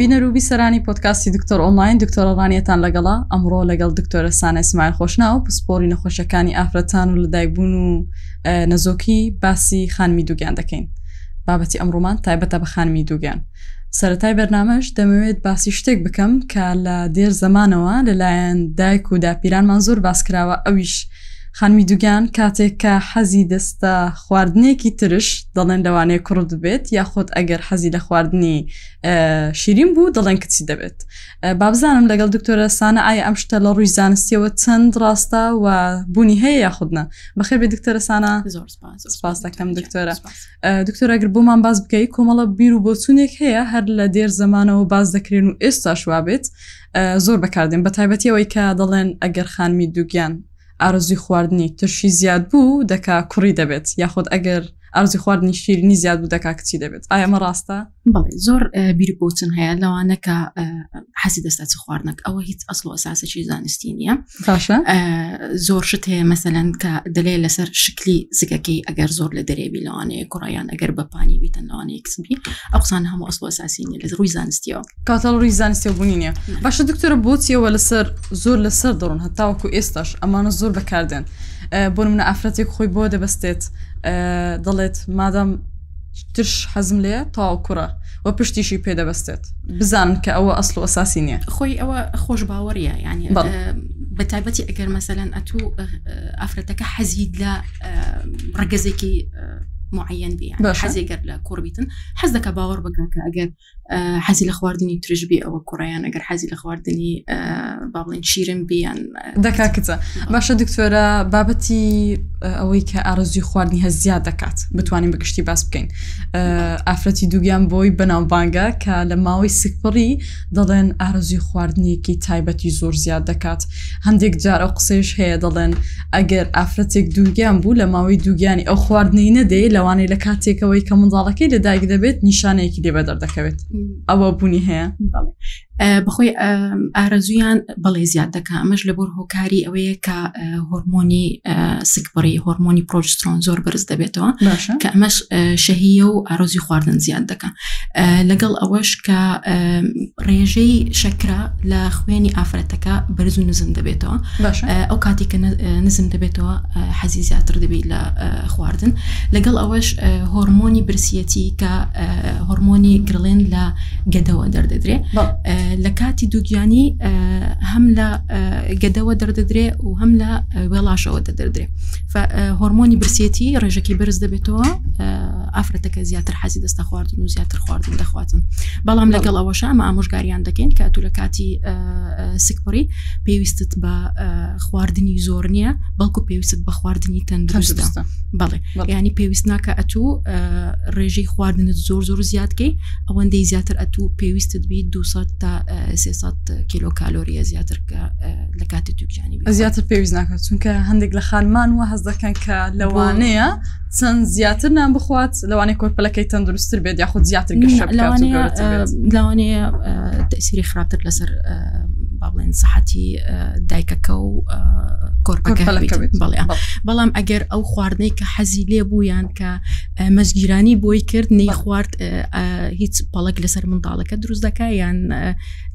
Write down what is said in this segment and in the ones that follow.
بینەر و بیسەرانی پۆتکاسی دکتۆر ئۆنلاین دکتۆرە ڕانیەتان لەگەڵا ئەمڕۆ لەگەڵ دکتۆرە سانای سمای خۆشنا و پسپۆری نەخۆشەکانی ئافرەتان و لەدایکبوون و نەزۆکی باسی خانمی دووگیان دەکەین بابەتی ئەمڕۆمان تایبەتە بە خانمی دووگیان سەتای بەرنمەش دەمەوێت باسی شتێک بکەم کە لە دێر زمانەوە لەلایەن دایک و داپیرانمان زۆر باسکراوە ئەویش خانمی دوگان کاتێک کە حەزی دەستە خواردنێکی ترش دەڵێن لەوانەیە کوڕ دبێت یاخۆت ئەگەر حەزی لە خواردنی شیرین بوو دەڵێن کچی دەبێت بابزانم لەگەڵ دکتۆرە سانە ئایا ئەم شتە لە ڕووی زانستیەوە چەند ڕاستە و بوونی هەیە یاخودنا بەخێ بێ دکتۆرە سانە زۆر سپاس دەکەم دکتۆرە دکتۆراگر بۆمان باز بکەی کۆمەڵە بیر و بۆچوونێک هەیە هەر لە دێر زمانەوە باز دەکرێن و ئێستا شوابێت زۆر بەکاردێن بە تایبەتیەوەی کە دەڵێن ئەگەر خانمی دووگیان ئارەزووی خواردنی ترشی زیاد بوو دەکا کوڕی دەبێت یاخود ئەگەر ئارزی خواردنی شیرنی زیاد بوو دەکا کچی دەبێت ئایەمە ڕاستە بڵێ زۆر بیرپۆچن هەیە لەوانەکە حەسی دەستا چ خواردنەک ئەوە هیچ ئەسڵ ئەساسەکی زانستی نییە باشە زۆر شت هەیە مەسەەن کە دەلێ لەسەر شکلی زگەکەی ئەگەر زۆر لە دەرێبی لەوانەیە کوڕیان ئەگەر بەپانی بیتن لەوانەیە کسبی ئەوسان هەموو ئەسڵ ئەساسی نیە لە ڕووی زانستیەوە کاتەڵ ڕووی زانستێ بوونی نیە باشە دکتۆرە بۆچیەوە لەسەر زۆر لەسەر دەڕۆن هەتاوەکو ئێستاش ئەمانە زۆر بەکاردێن بۆ منە ئافرەتێک خۆی بۆ دەبستێت دەڵێت مادەم ترش حەزم لێ تاو کوڕە و پشتیشی پێدەبستێت بزان کە ئەوە ئەسڵ و ئەساسی نییە خۆی ئەوە خۆش باوەڕە ینی بە تایبەتی ئەگەر مەسەلەن ئەتو ئافرەتەکە حەزید لە ڕگەزێکی معەن بی حەزێگەر لە کوڕبیتن حەز دەکە باوەڕ بکە کە ئەگەر حەزی لە خواردنی ترش بێ ئەوە کوڕیان ئەگەر حەزی لە خواردنی با بڵێن شیرن بیان دەکا کچە باشە دکتۆرە بابەتی ئەوەی کە ئارزوی خواردنی هە زیاد دەکات بتوانین بە گشتی باس بکەین ئافرەتی دووگیان بۆی بەناوبانگە کە لە ماوەی سکپڕی دەڵێن ئارزوی خواردنێکی تایبەتی زۆر زیاد دەکات هەندێک جار ئەو قسەش هەیە دەڵێن ئەگەر ئافرەتێک دووگیان بوو لە ماوەی دووگیانی ئەو خواردنەی نەدەی لەوانەیە لە کاتێکەوەی کە منداڵەکەی لە دایک دەبێت نیشانەیەکی لێ بە دەردەکەوێت ئەوە بوونی هەیە بەخۆی ئارەزویان بەڵێ زیاد دەکە ئەمەش لە بۆر هۆکاری ئەوەیە کە هۆرمۆنی سکپڕی هۆرمۆنی پرۆژسترۆن زۆر بەرز دەبێتەوە کە ئەمەش شەهیە و ئارۆزی خواردن زیاد دەکە لەگەڵ ئەوەش کە ڕێژەی شەکرا لە خوێنی ئافرەتەکە بەرز و نزم دەبێتەوە ئەو کاتی کە نزم دەبێتەوە حەزی زیاتر دەبیت لە خواردن لەگەڵ ئەوەش هۆرمۆنی برسیەتی کە هۆرمۆنی گرڵێن لە گەدەوە دەردەدرێ لە کاتی دووگیانی هەم لە گەدەوە دەردەدرێ و هەم لە وێڵاشەوە دەدەدرێ هۆرمۆنی برسیەتی ڕێژەکی بەرز دەبێتەوە ئافرەتەکە زیاتر حەزی دەستە خواردن و زیاتر خواردن دەخواتن بەڵام لەگەڵ ئەوەش ئەمە ئامۆژگاریان دەکەین کە تو لە کاتی سکپڕی پێویستت بە خواردنی زۆر نییە بەڵکو پێویست بە خواردنی تەندروستە بەڵێ ینی پێویست ناکە ئەتو ڕێژەی خواردنت زۆر زۆر زیادکەی ئەوەندەی زیاتر ئەتو پێویستت بی 200 تا 300 کیلو کالۆریە زیاتر کە لە کاتی توکیانی زیاتر پێویست ناکە چونکە هەندێک لە خانمان وە هەز دەکەن کە لەوانەیە چەند زیاتر نان بخوات لەوانەیە کۆرپەلەکەی تەندروستتر بێت یاخود زیاتر لەوانەیە تەسیری خراپتر لەسەر باڵێن سەحەتی دایکەکە و کۆرپەکەڵێ بەڵام ئەگەر ئەو خواردنەی کە حەزی لێ بوویان کە مەزگیرانی بۆی کرد نەی خوارد هیچ پەڵک لەسەر منداڵەکە دروست دەکە یان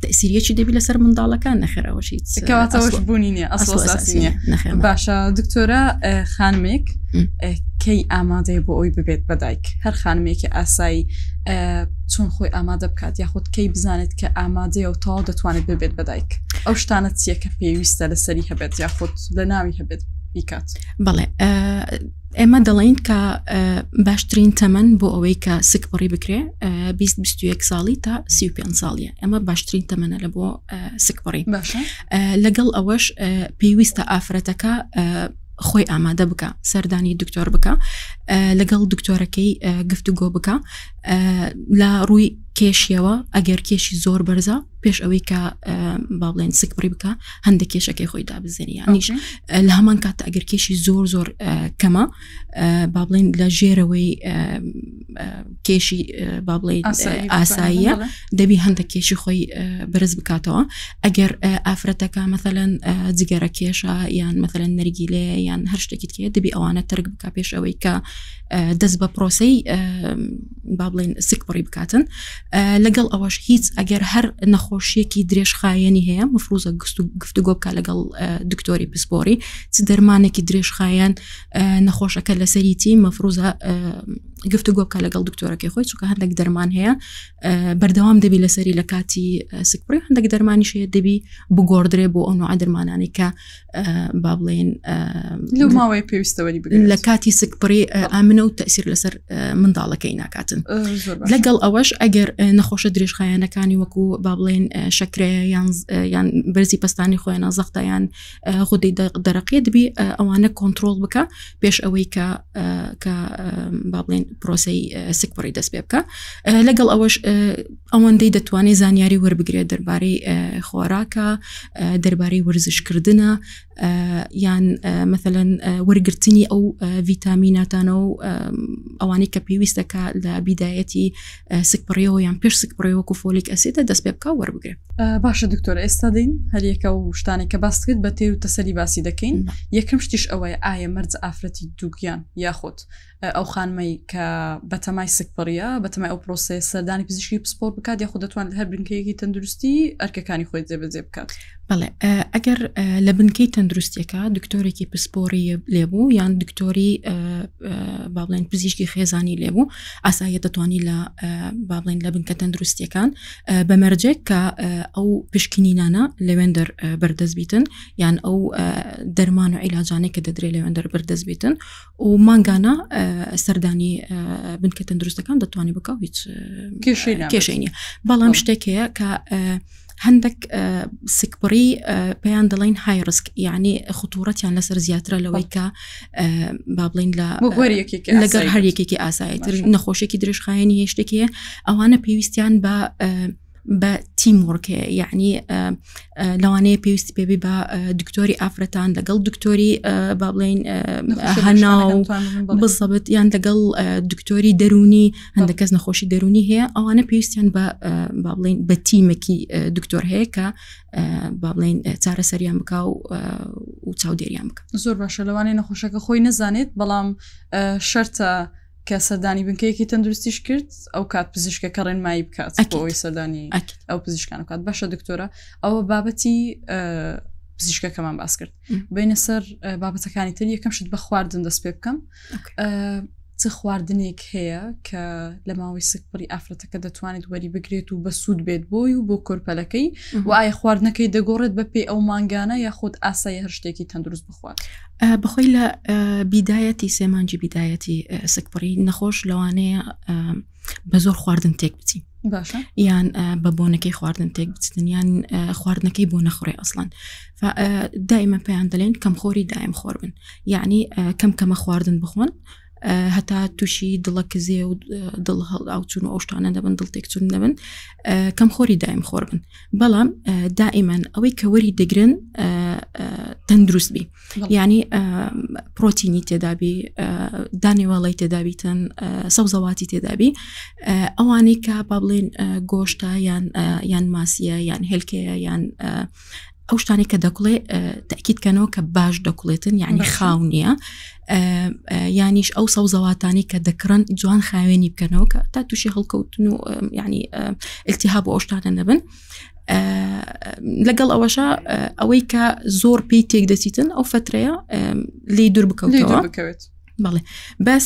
تەسیریەکی دەبی لەسەر منداڵەکان نەخێر ئەوەشیتەوەش بوونی نیە ئەسڵ باشە دکتۆرە خانمێک کەی ئامادەی بۆ ئەوی ببێت بەدایک هەر خانمێکی ئاسایی چۆن خۆی ئامادە بکات یاخود کەی بزانێت کە ئامادەیە و تەواو دەتوانێت ببێت بەدایک ئەو شتانە چییە کە پێویستە لەسەری هەبێت یاخود لە ناوی هەبێت بیکات بڵێ ئێمە دەڵین کە باشترین تەمەن بۆ ئەوەی کە سک بڕی بکرێ 20 ساڵی تا 35 ساڵیە ئەمە باشترین تەمەە لە بۆ سک بڕی لەگەڵ ئەوەش پێویستە ئافرەتەکە خۆی ئامادە بکە سەردانی دکتۆر بکە لەگەڵ دکتۆرەکەی گفتوگۆ بکە لە ڕووی کێشیەوە ئەگەر کێشی زۆر بەرزە پێش ئەوەی کە با بڵێن سک بڕی بکە هەندە کێشەکەی خۆی دابزێنی یانیش لە هەمان کات ئەگەر کێشی زۆر زۆر کەمە با بڵین لە ژێرەوەی کێشی با بڵێ ئاساییە دەبی هەندە کێشی خۆی بەرز بکاتەوە ئەگەر ئافرەتەکە مثلەن جگەرە کێشە یان مثلەن نەرگی لێ یان هەر شتێکیت کێ دەبی ئەوانە ترک بک پێش ئەوەی کە دەست بە پرۆسی با بڵین سک بڕی بکاتن لەگەڵ ئەوەش هیچ ئەگەر هەر نەخۆشیەکی درێژخایەنی هەیە مفروزە گست و گفتوگۆ بکە لەگەڵ دکتۆری پسپۆری چ دەرمانێکی درێژخایەن نەخۆشەکە لەسەریتی مەفروزە گفتوگۆ بکە لەگەڵ دکتۆرەکەی خۆی چکە هەندێک دەرمان هەیە بەردەوام دەبی لەسەری لە کاتی سکپڕی هەندێک دەرمانیشەیە دەبی بگۆدرێ بۆ ئەو نوع دەرمانانی کە با بڵێن لە ماوەی پێویستەوەری لە کاتی سکپڕی ئامنە و تەسیر لەسەر منداڵەکەی ناکاتن لەگەڵ ئەوەش ئەگەر نەخۆشە درێژخایەنەکانی وەکو با بڵێن شەکرێ یان یان بەرزی پستانی خۆیانە زەختیان خودی دەرەقیە دەبی ئەوانە کۆنتترۆل بکە پێش ئەوەی کە کە با بڵێن پرۆسی سکپڕی دەست پێ بکە لەگەڵ ئەوەش ئەوەندەی دەتوانێت زانیاری وەربگرێت دەربارەی خۆراکە دەربارەی وەرزشکردە یان مەمثلەن وەرگرتنی ئەو ڤیتامیناتانە و ئەوانەی کە پێویستەکە لە بیدایەتی سکپڕیەوە یان پێش سکپڕەوە و فۆلیک ئەسێتە دەست پێ بکە وەربگرێت باشە دکتۆر ئێستا دەین هەریەکە و شتانی کە باست کرد بە تێر و تەسەری باسی دەکەین یەکەم شتیش ئەوەیە ئایا مەرج ئافرەتی دووگیان یاخۆت ئەو خانمەی کە بەتەمای سکپڕە بەتەمای ئەو پرۆسێ سەردانی پزیشکی پسپۆر بکات یاخود دەتوانێت هەر بنکەیەکی تەندروستی ئەرکەکانی خۆی جێبەجێ بکات بەڵێ ئەگەر لە بنکەی تەندروستیەکە دکتۆرێکی پسپۆری لێبوو یان دکتۆری بابلێن پزیشکی خێزانی لێبوو ئاسایە دەتوانی لە بابلێن لە بنکە تەندروستیەکان بەمەرجێک کە ئەو پشکنینانە لەوێندەر بەردەست بیتن یان ئەو دەرمان و عیلاجانێک کە دەدرێت لەوێندەر بەردەست بیتن و مانگانە سەردانی بنکە تەندروستەکان دەتوانانی بکە هیچ کێشەی نیە بەڵام شتێکەیە کە هەندێک سکپڕی پێیان دەڵین های ڕسک یعنی خطوورەتیان لەسەر زیاترە لەوەی کە با بڵین لە لەگەر هەر یەکێکی ئاسایتر نەخۆشێکی درێژخایەنی هێشتێکیە ئەوانە پێویستیان بە بە تیم وڕکێ یعنی لەوانەیە پێویستی پێبی بە دکتۆری ئافرەتان لەگەڵ دکتۆری با بڵین هەنا و بزەبت یان لەگەڵ دکتۆری دەرونی هەندە کەس نەخۆشی دەرونی هەیە ئەوانە پێویستیان بە با بڵین بە تیمەکی دکتۆر هەیە کە با بڵین چارەسەریان بک و و چاودێریان بکە زۆر باشە لەوانەیە نەخۆشەکە خۆی نەزانێت بەڵام شەرتە کە سەردانی بنکەیەکی تەندروستیش کرد ئەو کات پزیشکەکە ڕێنمایی بکات ئەوەی سەردانی ئەو پزیشکان بکات باشە دکتۆرە ئەوە بابەتی پزیشکەکەمان باس کرد بینە سەر بابەتەکانی تر یەکەم شت بە خواردن دەست پێ بکەم چ خواردنێک هەیە کە لە ماوەی سکپڕی ئافرەتەکە دەتوانێت وەری بگرێت و بە سوود بێت بۆی و بۆ کۆرپەلەکەی و ئایا خواردنەکەی دەگۆڕێت بە پێی ئەو مانگانە یاخود ئاسای هەر شتێکی تەندروست بەخۆی لە بیدایەتی سێمانجی بیدایەتی سکپڕی نەخۆش لەوانەیە بە زۆر خواردن تێک بچی یان بە بۆنەکەی خواردن تێک بچن یان خواردنەکەی بۆ نەخڕێ ئەسڵان دایمە پێیان دەلێن کەم خۆری دایم خۆر بن یعنی کەم کەمە خواردن بخۆن هەتا تووشی دڵە کزێ و دڵ هەڵ ئاوچون و ئەوشتانە دەبن دڵ تێکچون دەبن کەم خۆری دایم خۆر بن بەڵام دائیمەن ئەوەی کە وەری دەگرن تەندروست بی ینی پرۆتینی تێدابی دانێواڵی تێدابیتن سەوزەواتی تێدابی ئەوانەی کە با بڵێن گۆشتە یان یان ماسیە یان هێلکەیە یان ئەو شتانی کە دەکڵێ تاکیدکەنەوە کە باش دەکڵێتن یعنی خاو نییە یانیش ئەو سەوزەواتانی کە دەکڕن جوان خاوێنی بکەنەوە کە تا تووشی هەڵکەوتن و ینی ئەلتیها بۆ ئەوشتانە نەبن لەگەڵ ئەوەشە ئەوەی کە زۆر پێی تێک دەچیتن ئەو فترەیە لی دوور بکەوتەوە. بەڵێ بەس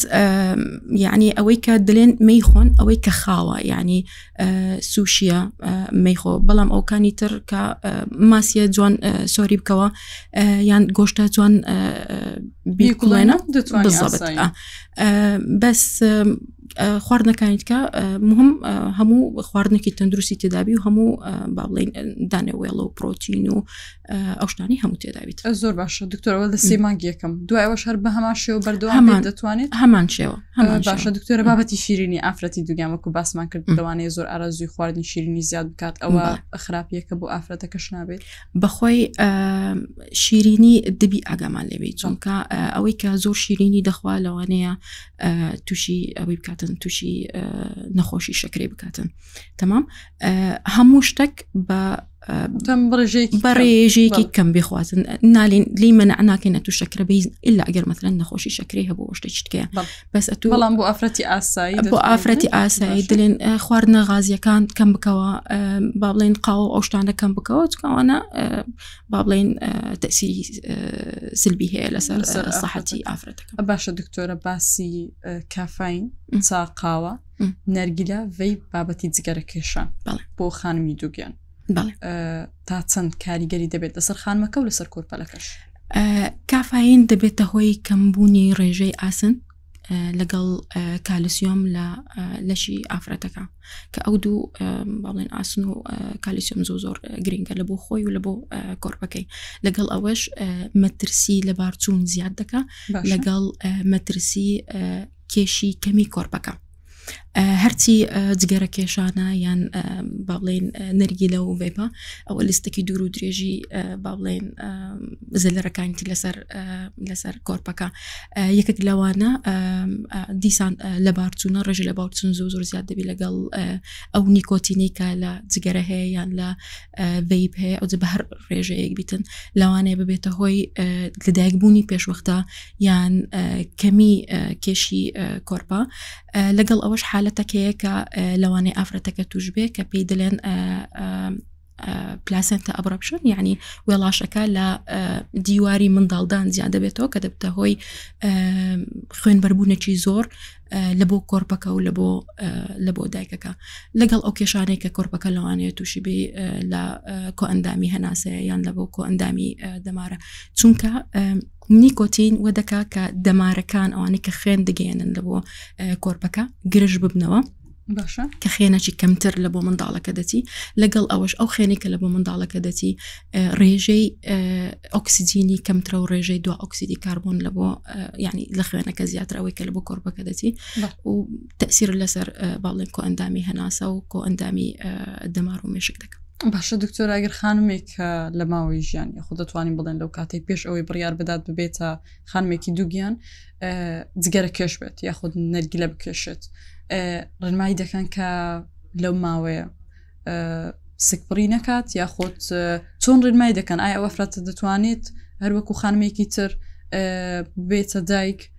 یعنی ئەوەی کە دلێن مەیخۆن ئەوەی کە خاوە ینی سوشیە مەیخۆ بەڵام ئەوکانی تر کە ماسیە جوان سۆری بکەوە یان گۆشتە جوان بیکوڵێنە بەس خواردنەکانیت کە مهم هەموو خواردنێکی تەندروستی تێدابی و هەموو با بڵین دانێ وێڵە و پرۆتین و ئەو شتانی هەموو تێدا بیت زۆر باشە دکتۆرەوە لە سێ مانگ یەکەم دوایەوە شەر بە هەمان شێوە بەردەوام هەمان دەتوانێت هەمان شێوە هەمان باشە دکتۆرە بابەتی شیرینی ئافرەتی دوگیانمەکو باسمان کرد لەوانەیە زۆر ئارازوی خواردنی شیرینی زیاد بکات ئەوە خراپیەکە بۆ ئافرەتەکەش نابێت بەخۆی شیرینی دبی ئاگامان لەوێ چونکە ئەوەی کە زۆر شیرینی دەخوا لەوانەیە تووشی ئەوەی بکاتن تووشی نەخۆشی شەکرێ بکاتن تەمام هەموو شتێک بە بەڕێژەیەکی کەم بخوازن نالین لی منە ناکەینە تو شەکرە بیز إلا ئەگەر مثلەن نەخۆشی شەکری هەبوو شتە چتکەیە بەس ئەتو بەڵام بۆ ئافرەتی ئاسایی بۆ ئافرەتی ئاسایی دلێن خواردنە غازیەکان کەم بکەوە با بڵێن قاوە ئەو شتانە کەم بکەوە چکەوانە با بڵێن تەسی سلبی هەیە لەسەر سەحەتی ئافرەتەکە باشە دکتۆرە باسی کافین ساقاوە نەرگیلە ڤەیپ بابەتی جگەرە کێشان بۆ خانمی دووگیان تا چەند کاریگەری دەبێت لەسەر خانمەکە و لەسەر کورپەلەکەش کافاین دەبێتە هۆی کەمبوونی ڕێژەی ئاسن لەگەڵ کالسیۆم لە لەشی ئافرەتەکە کە ئەو دوو باڵێن ئاسن و کالیسیۆم زۆ زۆر گرنگە لە بۆ خۆی و لە بۆ کۆرپەکەی لەگەڵ ئەوەش مەترسی لە بارچوون زیاد دەکە لەگەڵ مەترسی کێشی کەمی کۆرپەکە هەرچی جگەرە کێشانە یان با بڵێن نەرگی لە و بێپە ئەوە لیستەکی دوور و درێژی با بڵێن زلەرەکانتی لەسەر لەسەر کۆرپەکە یەکێک لەوانە دیسان لە بارچوونە ڕێژ لە باوچون زۆ زۆر زیاد دەبی لەگەڵ ئەو نیکۆتینی کە لە جگەرە هەیە یان لە ڤیپ هەیە ئەو بە هەر ڕێژەیەک بیتن لەوانەیە ببێتە هۆی لەدایکبوونی پێشوەختە یان کەمی کێشی کۆرپە لەگەڵ ئەوەش حالەتەکەیە کە لەوانەیە ئافرەتەکە توش بێ کە پێی دەلێن پلاسنتە ئەبڕەپشن یعنی وێڵاشەکە لە دیواری منداڵدان زیاد دەبێتەوە کە دەبتە هۆی خوێن بەربوونەکی زۆر لە بۆ کۆرپەکە و لە بۆ لە بۆ دایکەکە لەگەڵ ئەو کێشانەی کە کۆرپەکە لەوانەیە تووشی بێ لە کۆئەندامی هەناسەیە یان لە بۆ کۆئەندامی دەمارە چونکە نیکۆتین وە دەکا کە دەمارەکان ئەوانەی کە خوێن دەگەێنن لە بۆ کۆرپەکە گرژ ببنەوە باشە کە خێنەی کەمتر لە بۆ منداڵەکە دەچی لەگەڵ ئەوەش ئەو خێنێکە لە بۆ منداڵەکە دەچی ڕێژەی ئۆکسسیجینی کەمترە و ڕێژەی دو ئۆکسسیدی کاربوون لە بۆ ینی لە خوێنەکە زیاتر ئەوەی کە لە بۆ کۆرپەکە دەچی و تەسیر لەسەر باڵێن کۆ ئەندامی هەناسە و کۆ ئەندامی دەمار و مێشک دەکە باشە دکتۆر ئەگەر خانمێک کە لە ماوەی ژیان یخود دەتوانین بڵێن لەو کاتی پێش ئەوەی بڕیار بدات ببێتە خانمێکی دووگیان جگەرە کێش بێت یاخود نەرگیلە بکێشێت ڕێنمایی دەکەن کە لەو ماوەیە سکپڕی نەکات یاخود چۆن ڕێنمای دەکەن ئایا ئەوە فرەتە دەتوانێت هەروەکو خانمێکی تر بێتە دایک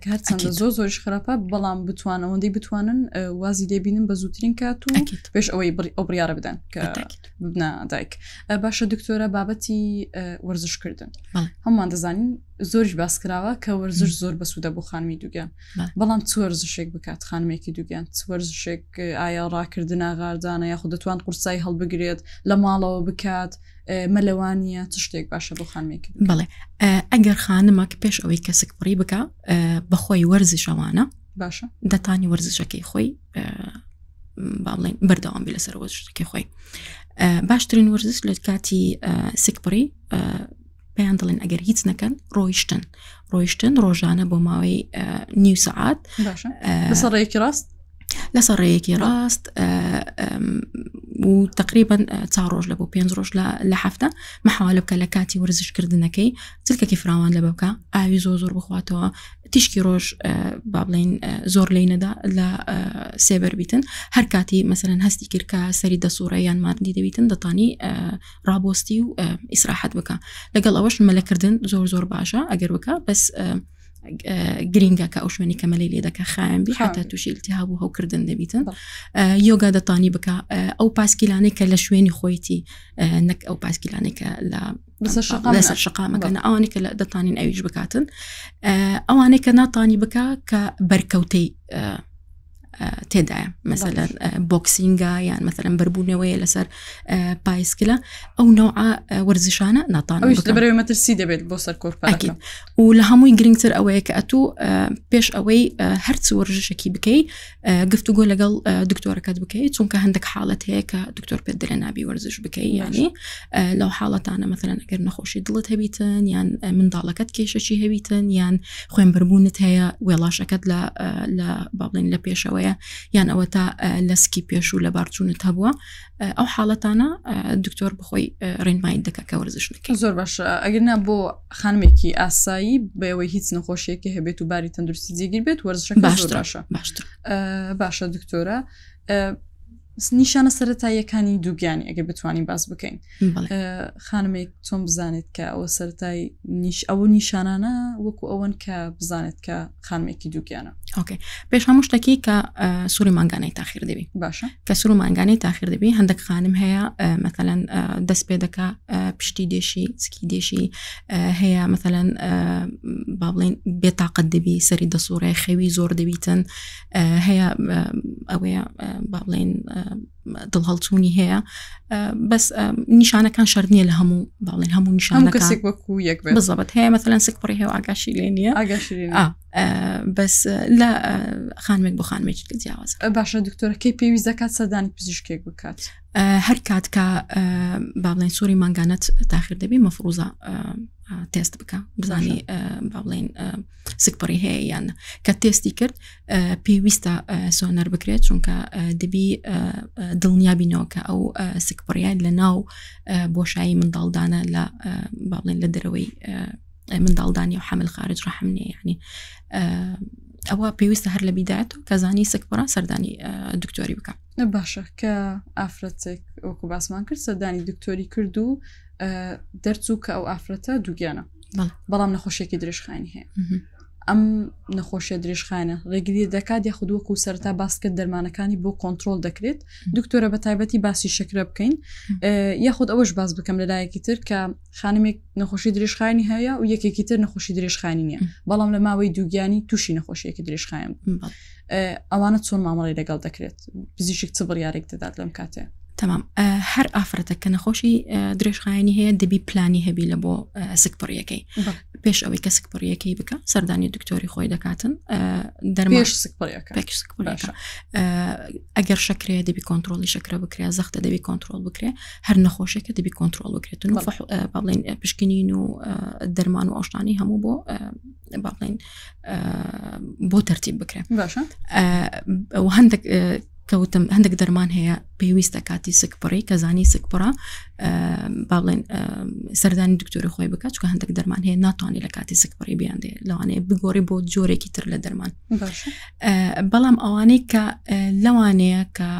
کە هەرچەندە زۆر زۆرش خراپە بەڵام بتوان ئەوەندەی بتوانن وازی دەبینن بە زووترین کات و پێش ئەوەی ئەو بڕیاە بدەن کە ببنا دایک باشە دکتۆرە بابەتی وەرزشکردن هەمووان دەزانین زۆرش باسکراوە کە وەرزش زۆر بەسوودە بۆ خانمی دوگیان بەڵام چ وەرزشێک بکات خانمێکی دوگیان چ وەرزشێک ئایا ڕاکردنا غاردانە یاخود دەتوان قورسایی هەڵبگرێت لە ماڵەوە بکات مەلەوانە چ شتێک باشە بۆ خانمێک بڵێ ئەگەر خانمەک پێش ئەوەی کە سکپڕی بکە بەخۆی وەرزشەوانە باشە دەتانی وەرزشەکەی خۆی با بڵێن بەردەوام بێ لەسەر وەرزشەکەی خۆی باشترین وەرزش لە کاتی سکپڕی پێیان دەڵێن ئەگەر هیچ نەکەن ڕۆیشتن ڕۆیشتن ڕۆژانە بۆ ماوەی نیو سعات بەسەڕێکی ڕاست لە سەڕەیەکی ڕاست و تقریبان چا ڕۆژ لە بۆ پێنج ڕۆژ لە هەفتە مەحاالە بکە لە کاتی وەرزشکردنەکەی چلکەکی فراوان لە بەبکە ئاوی زۆ زۆر بخواتەوە تیشکی ڕۆژ با بڵین زۆر لی نەدا لە سێبەر بیتن هەر کاتی مەسەرەن هەستی کرد کە سەری دەسوڕێ یان مادی دەبیتن دەتانی ڕابۆستی و ئیسراحەت بکە لەگەڵ ئەوەش مەلەکردن زۆر زۆر باشە ئەگەر بکە بەس گرینگە کە ئەو شوێنی کەمەلی لێ دەکە خایەن بی حتا تووشی التهاب و هەوکردن دەبیتن یۆگا دەتانی بکە ئەو پاسکیلانەی کە لە شوێنی خۆیتی نەک ئەو پاسکیلانەی کە لە لەسەر شقامەکەن ئەوانی کە دەتانین ئەویش بکاتن ئەوانەی کە ناتانی بکە کە بەرکەوتەی تێدایە مەسەلە بۆکسینگا یان مەسەرم بەربوونەوەیە لەسەر پایسکلە ئەو نوع وەرزشانە ناتان بەرەوە مەترسی دەبێت بۆ سەر کۆرپەکیت و لە هەمووی گرنگتر ئەوەیە کە ئەتوو پێش ئەوەی هەرچ وەرژشەکی بکەیت گفتوگۆ لەگەڵ دکتۆرەکەت بکەیت چونکە هەندێک حاڵەت هەیە کە دکتۆر پێ دەرە نابی وەرزش بکەیت ینی لەو حاڵەتانە مەسەرەن ئەگەر نەخۆشی دڵت هەبیتن یان منداڵەکەت کێشەشی هەویتن یان خوێنبربوونت هەیە وێڵاشەکەت لە لە بابلین لە پێشەوەیە یان ئەوە تا لە سکی پێش و لە بارچوونت هەبووە ئەو حاڵەتانە دکتۆر بخۆی ڕێنمای دەکە کە وەرزش نکە زۆر باش ئەگرنا بۆ خانمێکی ئاسایی بەوەی هیچ نەخۆشیەکی هەبێت و باری تەندروستی جێگیر بێت وەرزشە باشتر باشە باشە دکتۆرە نیشانە سەرەتاییەکانی دووگیانی ئەگەر بتوانین باس بکەین خانمێک چۆن بزانێت کە ئەوە سەرای نیش ئەوە نیشانانە وەکو ئەوەن کە بزانێت کە خانمێکی دووگیانە ئۆکەی پێش هەموو شتەکی کە سووری مانگانەی تاخیر دەبی باشە کە سوور و مانگانەی تاخیر دەبی هەندێک خانم هەیە مەتەلەن دەست پێ دەکا پشتی دێشی سکی دێشی هەیە مەتەلەن با بڵین بێتاقەت دەبی سەری دەسوڕێ خەوی زۆر دەبیتن هەیە ئەوەیە با بڵێن دڵ هەڵچوونی هەیە بەس نیشانەکان شەر نییە لە هەموو باڵێن هەموو نیشان کەسێک وەکو یەک بزەبت هەیە مەمثلەن سک پڕی هەیە ئاگاشی لێ نییە بەس لە خانمێک بۆ خانمێکی کە جیاواز باشە دکتۆرەکەی پێویست دەکات سەدانی پزیشکێک بکات هەر کات کە با بڵێن سووری مانگانەت تاخیر دەبی مەفروزە تێست بکە بزانانی با بڵێن سکپڕی هەیە یان نە کە تێستی کرد پێویستە سۆنەر بکرێت چونکە دەبی دڵنیابینەوە کە ئەو سکپڕیان لە ناو بۆشایی منداڵدانە لە باڵێن لە دەرەوەی منداڵدانی و حمل خارج ڕحم نیە ینی ئەوە پێویستە هەر لە بیدات و کەزانی سکپڕە سەردانی دکتۆری بکە باشە کە ئافرەتێک وەکو باسمان کرد سەردانی دکتۆری کرد و دەرچوو کە ئەو ئافرەتە دووگیانە بەڵام نەخۆشیێکی درێژخانی هەیە ئەم نەخۆشیە درێژخانە ڕێگری دەکات یا خودوەکو و سەرتا باس کرد دەرمانەکانی بۆ کۆنتترۆل دەکرێت دکتۆرە بە تایبەتی باسی شکرە بکەین یاخود ئەوەش باس بکەم لەلایەکی تر کە خانمێک نەخۆشی درێژخانی هەیە و یەکێکی تر نەخۆشی درێژخانی نیە بەڵام لە ماوەی دووگیانی تووشی نەخۆشیەکی درێژخایەن ئەوانە چۆن مامەڵی لەگەڵ دەکرێت پزیشک چ بڕیارێک دەدات لەم کاتێ تمام هەر ئافرەتە کە نەخۆشی درێژخایەنی هەیە دەبی پلانی هەبی لە بۆ سکپڕیەکەی پێش ئەوەی کە سکپڕیەکەی بکە سەردانی دکتۆری خۆی دەکاتن دەرمێش ئەگەر شکرەیە دەبی کۆنتترۆلی شکرە بکرێ زەختە دەبی کۆنتترۆل بکرێ هەر نەخۆشێکە دەبی کۆنتترۆل بکرێتن و بڵین پشکنین و دەرمان و ئەوشتانی هەموو بۆ باڵین بۆ تەرتیب بکرێن باشە هەندێک کەوتم هەندێک دەرمان هەیە پێویستە کاتی سکپڕی کە زانی سکپڕە با بڵێن سەردانی دکتۆری خۆی بکات چکە هەندێک دەرمان هەیە ناتوانانی لە کاتی سکپڕی بیاندێ لەوانەیە بگۆڕی بۆ جۆرێکی تر لە دەرمان بەڵام ئەوانەی کە لەوانەیە کە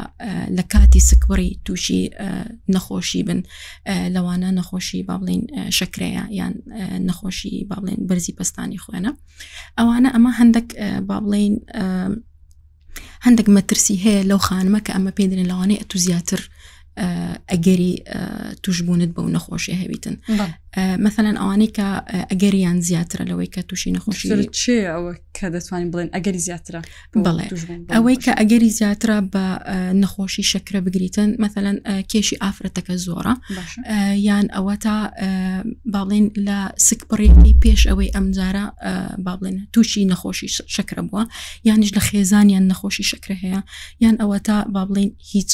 لە کاتی سکبڕی تووشی نەخۆشی بن لەوانە نەخۆشی با بڵین شکرەیە یان نەخۆشی با بڵێن بەرزی پستانی خوێنە ئەوانە ئەمە هەندێک با بڵین هەندێک مەترسی هەیە لەو خانمە کە ئەمە پێدرێن لەوانەیە تو زیاتر ئەگەری توشبوونت بەو نەخۆشی هەویتن مەمثلەن ئەوانەی کە ئەگەریان زیاترە لەوەی کە تووشی نەخۆشی چێ ئەوە کە دەتوانین بڵێن ئەگەری زیاترە بڵێ ئەوەی کە ئەگەری زیاترە بە نەخۆشی شەکرە بگریتن مەمثلەن کێشی ئافرەتەکە زۆرە یان ئەوە تا باڵێن لە سکپڕێکی پێش ئەوەی ئەمجارە باڵێن تووشی نەخۆشی شەکرە بووە یانیش لە خێزانیان نەخۆشی شەکرە هەیە یان ئەوە تا باڵین هیچ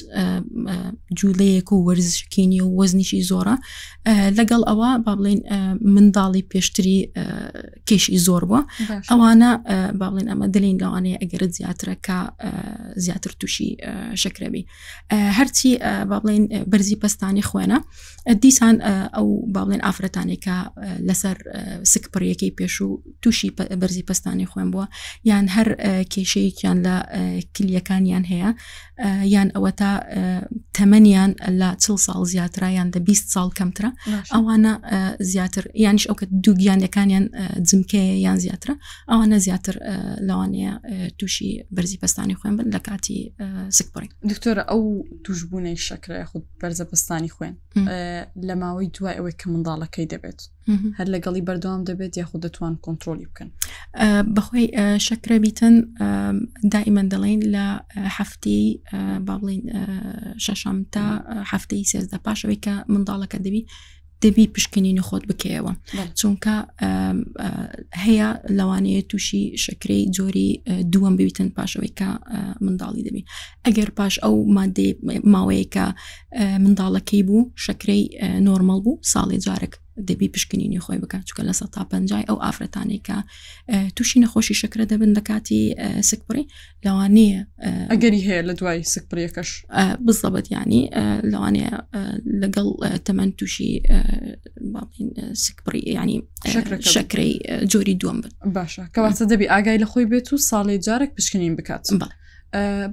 جوولەیەک و وەرزشکی نیە و وەزنیشی زۆرە لەگەڵ ئەوە با بڵێن منداڵی پێشتری کێشی زۆر بووە ئەوانە با بڵێن ئەمە دلین لەوانەیە ئەگەرت زیاترەکە زیاتر تووشی شکرەبی هەرچی با بڵێن بەرزی پستانی خوێنە دیسان ئەو با بڵێن ئافرەتانێکە لەسەر سکپڕیەکەی پێشوو تووشی بەرزی پستانی خوێن بووە یان هەر کێشەیەکیان لە کلیەکانیان هەیە یان ئەوەتا تەمەنیان لە چل ساڵ زیاترا یان دە 20 ساڵ کەمترە ئەوانە زیاتر یانش ئەو کە دووگیانەکانیان جمکەیە یان زیاترە ئەوانە زیاتر لەوانەیە تووشی بەرزی پستانی خوێن بن لە کاتی سکپڕی دکتۆرە ئەو توشببوونەی شەکرە خود بەرزە پستانی خوێن لە ماوەی دوای ئەوەی کە منداڵەکەی دەبێت هەر لەگەڵی بەردەوام دەبێت یاخود دەتوان کۆنتترۆلی بکەن بەخۆی شەکرە بیتن دائیمەن دەڵین لە هەفتی با بڵین شەشەم تا هەفتەی سێزدە پاشەوەی کە منداڵەکە دەبی دەبی پشکنینی خۆت بکەیەوە چونکە هەیە لەوانەیە تووشی شەکرەی جۆری دووەم بویتن پاشەوەی کە منداڵی دەبی ئەگەر پاش ئەو مادەی ماوەیەکە منداڵەکەی بوو شەکرەی نۆرمەڵ بوو ساڵی جارێک دەبی پشکنینی خۆی بکات چکە لە سە تا پنجای ئەو ئافرەتانی کە تووشی نەخۆشی شکرە دەبن لە کاتی سکپڕی لەوانەیە ئەگەری هەیە لە دوای سکپڕیەکەش بزەبەت ینی لەوانەیە لەگەڵ تەمەەن تووشی سکپڕی ینی شەکرەی جۆری دووەم بن باشە کەواتە دەبی ئاگای لە خۆی بێت و ساڵی جارێک پشکنین بکات.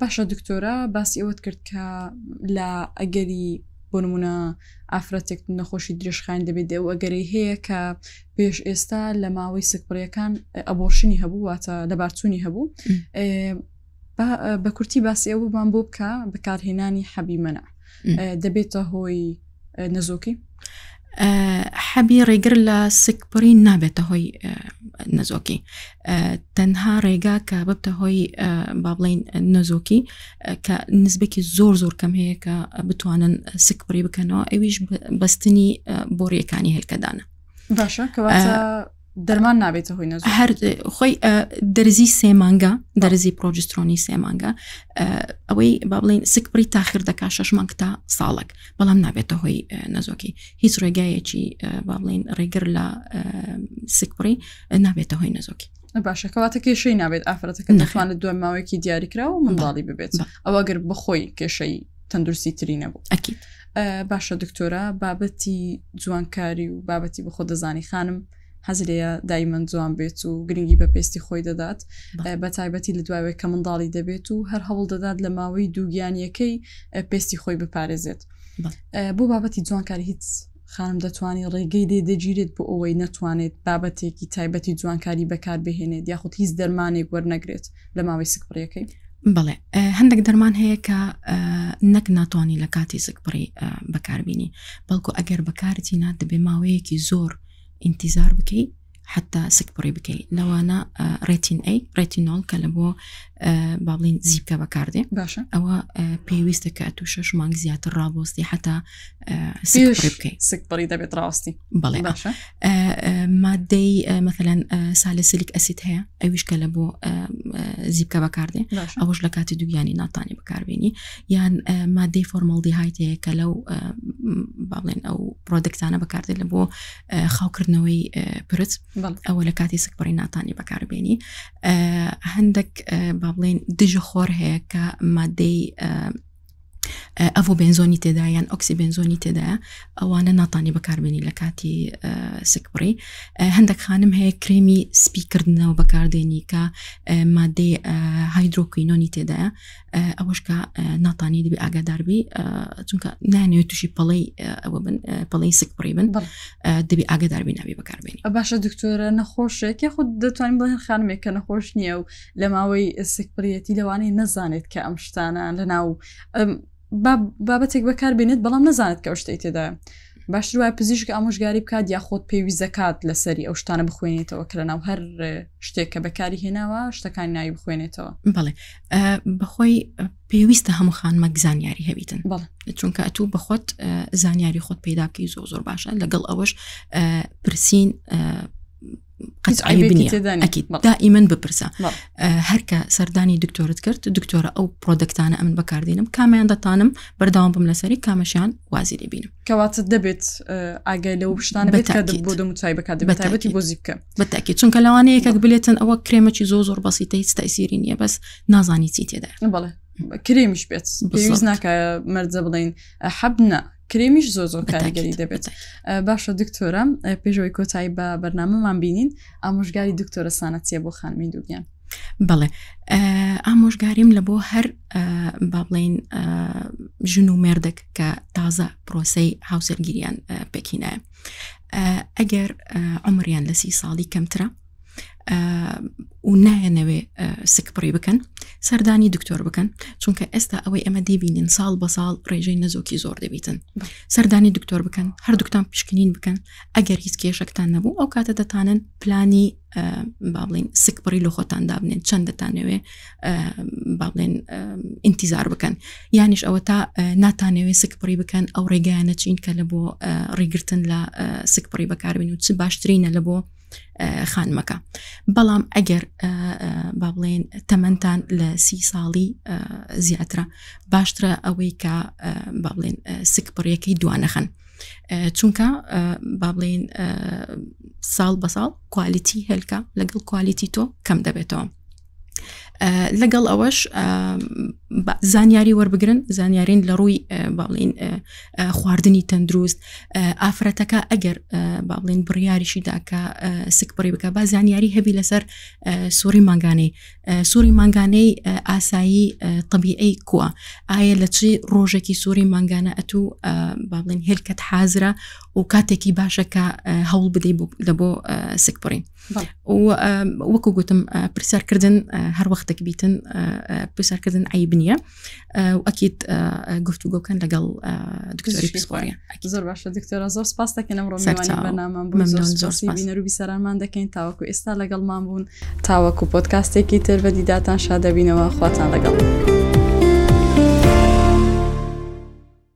باشە دکتۆرە باسی ئەوەت کرد کە لە ئەگەری بۆنمونە ئافرەتێک نەخۆشی درێژخان دەبێت ئەو ئەگەری هەیە کە پێش ئێستا لە ماوەی سکپڕیەکان ئەبۆرشنی هەبوو واتە لەبارچوونی هەبوو بە کورتی باسی ئەوبان بۆ بکە بەکارهێنانی حەبی منە دەبێتە هۆی نەزۆکی حەبی ڕێگر لە سکپڕی نابێتە هۆی نەزۆکی تەنها ڕێگا کە ببتە هۆی با بڵین نەزۆکی کە نزبێکی زۆر زۆر کەم هەیە کە بتوانن سکپڕی بکەنەوە ئەویش بەستنی بۆریەکانی هێلکەدانە باشە کەواتە دەرمان نابێتە هۆی نەز هەر خۆی دەرزی سێمانگە دەرزی پرۆجسترۆنی سێمانگە ئەوەی با بڵین سکپڕی تاخیر دەکا شەش مانگ تا ساڵک بەڵام نابێتە هۆی نەزۆکی هیچ ڕێگایەکی با بڵین ڕێگر لە سکپڕی نابێتە هۆی نەزۆکی باشەکەواتە کێشەی نابێت ئافرەتەکە نەخوانە دوای ماوەیەکی دیاریکراوە منداڵی ببێت ئەوە گەر بخۆی کێشەی تەندروستی تری نەبوو ئەکییت باشە دکتۆرە بابەتی جوانکاری و بابەتی بە خۆ دەزانی خانم حەزرەیە دایمەن جوان بێت و گرنگی بە پێستی خۆی دەدات بە تایبەتی لە دواوێ کە منداڵی دەبێت و هەر هەوڵ دەدات لە ماوەی دووگیانیەکەی پێستی خۆی بپارێزێت بۆ بابەتی جوانکاری هیچ خانم دەتوانانی ڕێگەی لێ دەگیرێت بۆ ئەوەی نەتوانێت بابەتێکی تایبەتی جوانکاری بەکار بهێنێت یاخود هیچ دەرمانێک وەرنەگرێت لە ماوەی سکپڕیەکەی بڵێ هەندێک دەرمان هەیە کە نەک ناتوانانی لە کاتی سکپڕی بەکاربیینی بەڵکو ئەگەر بەکارتی نات دەبێ ماوەیەکی زۆر ئینتیزار بکەیت حتا سکپڕی بکەیت لەوانە ڕێتین ئەی ڕێتینۆڵ کە لە بۆ بابلین زیبکە بەکاردێ باشە ئەوە پێویستە کە تو شەش مانگ زیاتر ڕابۆستی حتا بکەیت سکپڕی دەبێت ڕاستی بەڵێ باشە مادەی مەمثلەن سالسیلیک ئەسید هەیە ئەویشکە لە بۆ زیبکە بەکاردێ ئەوش لە کاتی دوگیانی ناتانی بەکاربیێنی یان مادەی فۆرمەڵدی هایتەیە کە لەو باڵێن ئەو پرۆدکتانە بەکاردێت لە بۆ خاوکردنەوەی پرت ئەوە لە کاتی سکپڕی ناتانی بەکاربیێنی هەندێک با بڵێن دژە خۆر هەیە کە مادەی ئەڤۆ بنزۆنی تێدا یان ئۆکسی بنزۆنی تێدا ئەوانە ناتانی بەکاربێنی لە کاتی سکبڕی هەندێک خانم هەیە کرێمی سپیکردنەوە بەکاردێنی کە مادەی هایدرۆکوینۆنی تێدا ئەوەش کە ناتانی دەبی ئاگاداربی چونکە نانەوە تووشی پەڵی ئەوە بن پەڵی سکبڕی بن دەبی ئاگاداربی ناوی بەکاربێنی باشە دکتۆرە نەخۆشێکی خود دەتوانین بڵێن خانمێک کە نەخۆش نییە و لە ماوەی سکپڕیەتی لەوانەیە نەزانێت کە ئەم شتانە لە ناو بابەتێک بەکار بێنێت بەڵام نەزانێت کە ئەو شتەی تێدا باشتر وای پزیشک ئامۆژگاری بکات یاخۆت پێویست دەکات لەسەری ئەو شتانە بخوێنێتەوە کە لە ناو هەر شتێک کە بەکاری هێناوە شتەکان ناوی بخوێنێتەوە بڵێ بەخۆی پێویستە هەموو خانمەک زانیاری هەویتن چونکە ئەتوو بەخۆت زانیاری خۆت پیدا بکەی زۆ زۆر باشە لەگەڵ ئەوەش پرسین دائیمەن بپرسە هەرکە سەردانی دکتۆرت کرد دکتۆرە ئەو پرۆدەکتانە ئەمن بەکاردێنم کامیان دەتانم بەرداوام بم لەسەری کامەشیان وازی لێبینم کەواتە دەبێت ئاگای لەو شتان بۆ دەموچای بکات بەتابەتی بۆ زیبکە بەتاکی چونکە لەوانەیە یەکەک بلێتن ئەوە کرێمەی زۆ زۆر بەسیتە هیچ تایسیری نیە بەس نازانی چی تێدا بڵێ کرێمیش بێت پێویست ناکە مەرجە بڵین حەبنا کرێمیش زۆ زۆر کاریگەری دەبێت باشە دکتۆرە پێشەوەی کۆتایی بە بەرنامەمان بینین ئامۆژگاری دکتۆرە سانەتیە بۆ خانمی دووگیان بڵێ ئامۆژگاریم لە بۆ هەر با بڵین ژن و مێردێک کە تازە پرۆسی هاوسەرگیریان پێکینایە ئەگەر ئەمریان لە سی ساڵی کەمترە و نایەنەوێ سکپڕی بکەن سەردانی دکتۆر بکەن چونکە ئێستا ئەوەی ئەمە دیبینین ساڵ بە ساڵ ڕێژەی نەزۆکی زۆر دەبیتن سەردانی دکتۆر بکەن هەردووکتان پشکنین بکەن ئەگەر هیچ کێشەکتان نەبوو ئەو کاتە دەتانن پلانی بابلین سکپڕی لە خۆتان دابنێن چەند دەتانەوێ بابلێن ئینتیزار بکەن یانیش ئەوە تا ناتانەوێ سکپڕی بکەن ئەو ڕێگەیانە چین کە لە بۆ ڕیگرتن لە سکپڕی بەکاربین و چ باشترینە لە بۆ خانمەکە بەڵام ئەگەر با بڵێن تەمەندان لە سی ساڵی زیاترە باشترە ئەوەی کە با بڵێن سک بڕیەکەی دوانەخەن چونکە با بڵێن ساڵ بە ساڵ کوالیتی هێلکە لەگەڵ کوالیتی تۆ کەم دەبێتەوە لەگەڵ ئەوەش زانیاری وەربگرن زانیارین لە ڕووی باڵین خواردنی تەندروست ئافرەتەکە ئەگەر باڵین بڕیاریشی داکە سک بڕی بکە با زانیاری هەبی لەسەر سووری مانگانەی سووری مانگانەی ئاسایی طببیعی کووە ئایا لە چی ڕۆژێکی سووری مانگانە ئەتوو باڵین هێلکەت حازرە و کاتێکی باشەکە هەوڵ بدەی لە بۆ سک بڕین وەکو گوتم پرسیارکردن هەر وەختێک بیتن پرسیارکردن ئەی بنیە ئەکییت گفتوگۆکەن لەگەڵ دکتۆری پسپۆری زۆر باشە دکتۆرە زۆر سپاس دەکەن ئەمڕۆ بەنامان بینەر و بیسەرانمان دەکەین تاوەکو ئێستا لەگەڵمان بوون تاوەکو پۆتکاستێکی تر بە دیداتان شادەبینەوە خواتان لەگەڵ.